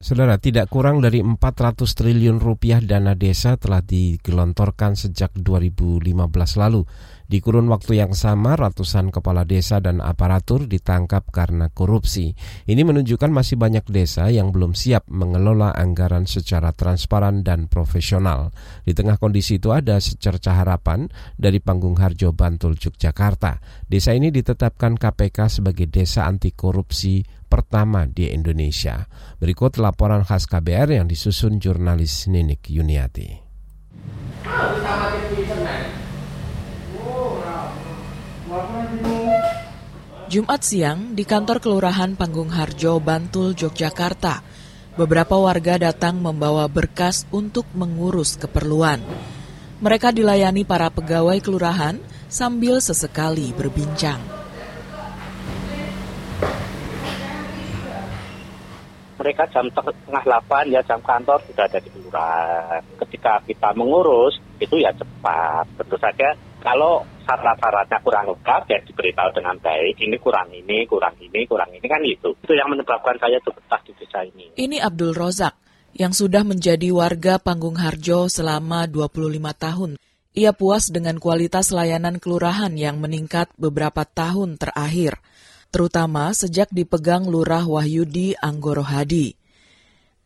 Saudara, tidak kurang dari 400 triliun rupiah dana desa telah digelontorkan sejak 2015 lalu. Di kurun waktu yang sama, ratusan kepala desa dan aparatur ditangkap karena korupsi. Ini menunjukkan masih banyak desa yang belum siap mengelola anggaran secara transparan dan profesional. Di tengah kondisi itu ada secerca harapan dari Panggung Harjo Bantul, Yogyakarta. Desa ini ditetapkan KPK sebagai desa anti korupsi pertama di Indonesia. Berikut laporan khas KBR yang disusun jurnalis Ninik Yuniati. Jumat siang di kantor Kelurahan Panggung Harjo, Bantul, Yogyakarta, beberapa warga datang membawa berkas untuk mengurus keperluan. Mereka dilayani para pegawai kelurahan sambil sesekali berbincang. Mereka jam setengah delapan ya jam kantor sudah ada di kelurahan. Ketika kita mengurus itu ya cepat. Tentu saja kalau syarat-syaratnya kurang lengkap ya diberitahu dengan baik. Ini kurang ini, kurang ini, kurang ini kan itu. Itu yang menyebabkan saya betah di desa ini. Ini Abdul Rozak yang sudah menjadi warga Panggung Harjo selama 25 tahun. Ia puas dengan kualitas layanan kelurahan yang meningkat beberapa tahun terakhir terutama sejak dipegang Lurah Wahyudi Anggoro Hadi.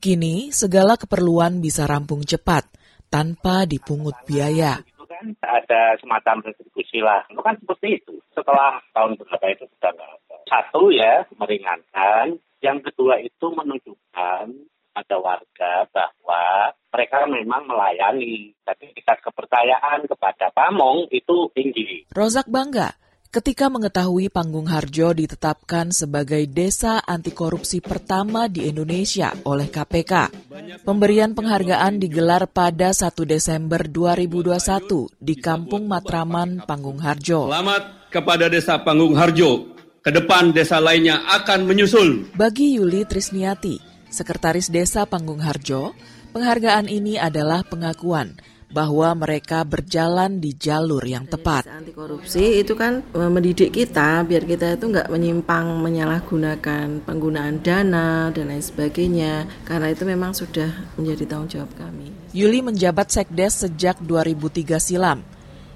Kini, segala keperluan bisa rampung cepat, tanpa dipungut biaya. Itu kan ada semacam retribusi lah. Itu kan seperti itu. Setelah tahun berapa itu sudah nggak ada. Satu ya, meringankan. Yang kedua itu menunjukkan pada warga bahwa mereka memang melayani. Tapi tingkat kepercayaan kepada pamong itu tinggi. Rozak bangga ketika mengetahui Panggung Harjo ditetapkan sebagai desa anti korupsi pertama di Indonesia oleh KPK. Pemberian penghargaan digelar pada 1 Desember 2021 di Kampung Matraman, Panggung Harjo. Selamat kepada Desa Panggung Harjo. Ke depan desa lainnya akan menyusul. Bagi Yuli Trisniati, Sekretaris Desa Panggung Harjo, penghargaan ini adalah pengakuan bahwa mereka berjalan di jalur yang tepat. Anti korupsi itu kan e, mendidik kita biar kita itu nggak menyimpang menyalahgunakan penggunaan dana dan lain sebagainya karena itu memang sudah menjadi tanggung jawab kami. Yuli menjabat sekdes sejak 2003 silam.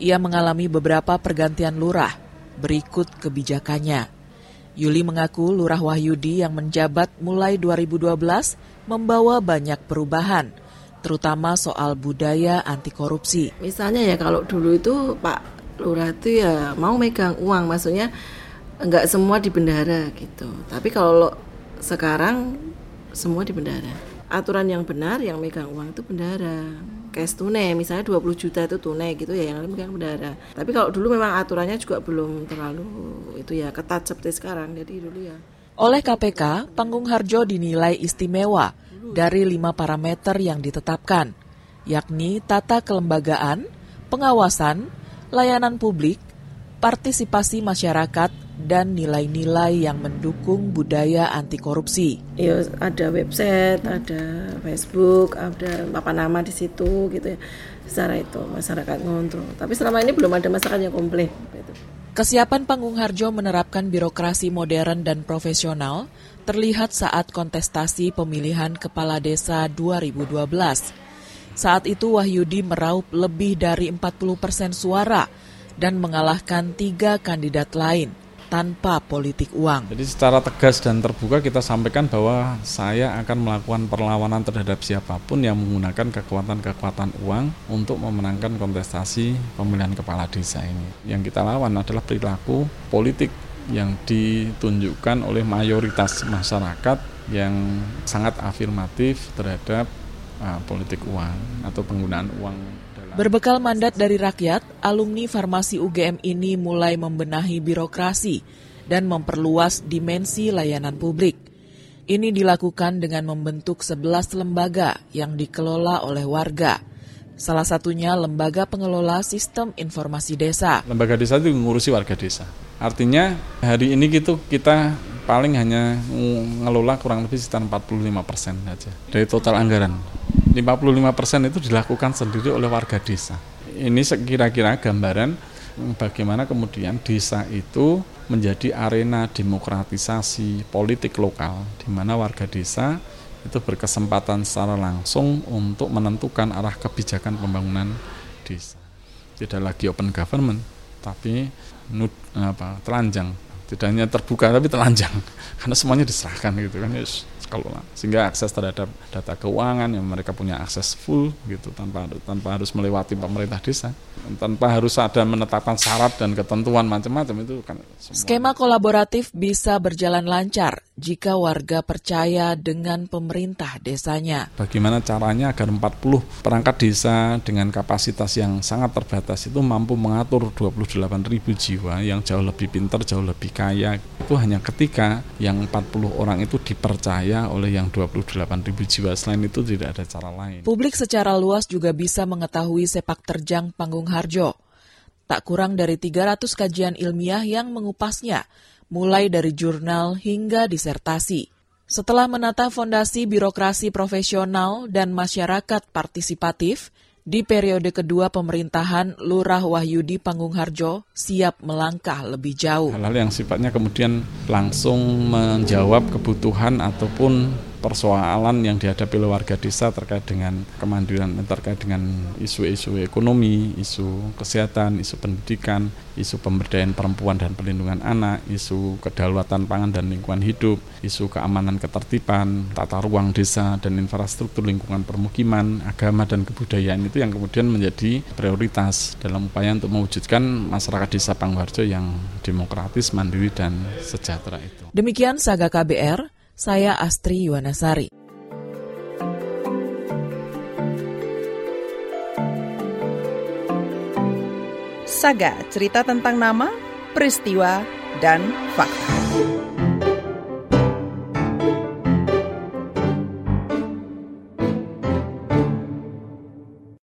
Ia mengalami beberapa pergantian lurah. Berikut kebijakannya. Yuli mengaku Lurah Wahyudi yang menjabat mulai 2012 membawa banyak perubahan terutama soal budaya anti korupsi. Misalnya ya kalau dulu itu Pak Lurah itu ya mau megang uang, maksudnya enggak semua di bendara gitu. Tapi kalau sekarang semua di bendara. Aturan yang benar yang megang uang itu bendara. Cash tunai, misalnya 20 juta itu tunai gitu ya yang megang bendara. Tapi kalau dulu memang aturannya juga belum terlalu itu ya ketat seperti sekarang. Jadi dulu ya. Oleh KPK, Panggung Harjo dinilai istimewa dari lima parameter yang ditetapkan, yakni tata kelembagaan, pengawasan, layanan publik, partisipasi masyarakat, dan nilai-nilai yang mendukung budaya anti korupsi. Ya, ada website, ada Facebook, ada apa nama di situ gitu ya. Secara itu masyarakat ngontrol. Tapi selama ini belum ada masyarakat yang komplain. Kesiapan Panggung Harjo menerapkan birokrasi modern dan profesional terlihat saat kontestasi pemilihan kepala desa 2012. Saat itu Wahyudi meraup lebih dari 40 persen suara dan mengalahkan tiga kandidat lain tanpa politik uang. Jadi secara tegas dan terbuka kita sampaikan bahwa saya akan melakukan perlawanan terhadap siapa pun yang menggunakan kekuatan-kekuatan uang untuk memenangkan kontestasi pemilihan kepala desa ini. Yang kita lawan adalah perilaku politik yang ditunjukkan oleh mayoritas masyarakat yang sangat afirmatif terhadap uh, politik uang atau penggunaan uang. Berbekal mandat dari rakyat, alumni farmasi UGM ini mulai membenahi birokrasi dan memperluas dimensi layanan publik. Ini dilakukan dengan membentuk 11 lembaga yang dikelola oleh warga. Salah satunya Lembaga Pengelola Sistem Informasi Desa. Lembaga desa itu mengurusi warga desa. Artinya hari ini gitu kita paling hanya ngelola kurang lebih sekitar 45 persen saja dari total anggaran. 55 persen itu dilakukan sendiri oleh warga desa. Ini kira-kira gambaran bagaimana kemudian desa itu menjadi arena demokratisasi politik lokal di mana warga desa itu berkesempatan secara langsung untuk menentukan arah kebijakan pembangunan desa. Tidak lagi open government, tapi nud, apa, telanjang. Tidak hanya terbuka tapi telanjang, karena semuanya diserahkan gitu kan. Yes kelola sehingga akses terhadap data keuangan yang mereka punya akses full gitu tanpa tanpa harus melewati pemerintah desa tanpa harus ada menetapkan syarat dan ketentuan macam-macam itu kan semua. skema kolaboratif bisa berjalan lancar jika warga percaya dengan pemerintah desanya bagaimana caranya agar 40 perangkat desa dengan kapasitas yang sangat terbatas itu mampu mengatur 28 ribu jiwa yang jauh lebih pintar jauh lebih kaya itu hanya ketika yang 40 orang itu dipercaya oleh yang 28 ribu jiwa. Selain itu tidak ada cara lain. Publik secara luas juga bisa mengetahui sepak terjang panggung Harjo. Tak kurang dari 300 kajian ilmiah yang mengupasnya, mulai dari jurnal hingga disertasi. Setelah menata fondasi birokrasi profesional dan masyarakat partisipatif, di periode kedua pemerintahan Lurah Wahyudi Panggung Harjo siap melangkah lebih jauh. Hal-hal yang sifatnya kemudian langsung menjawab kebutuhan ataupun persoalan yang dihadapi oleh warga desa terkait dengan kemandirian terkait dengan isu-isu ekonomi, isu kesehatan, isu pendidikan, isu pemberdayaan perempuan dan perlindungan anak, isu kedaulatan pangan dan lingkungan hidup, isu keamanan ketertiban, tata ruang desa dan infrastruktur lingkungan permukiman, agama dan kebudayaan itu yang kemudian menjadi prioritas dalam upaya untuk mewujudkan masyarakat desa Pangwarjo yang demokratis, mandiri dan sejahtera itu. Demikian Saga KBR, saya Astri Yuwanasari. Saga, cerita tentang nama, peristiwa, dan fakta.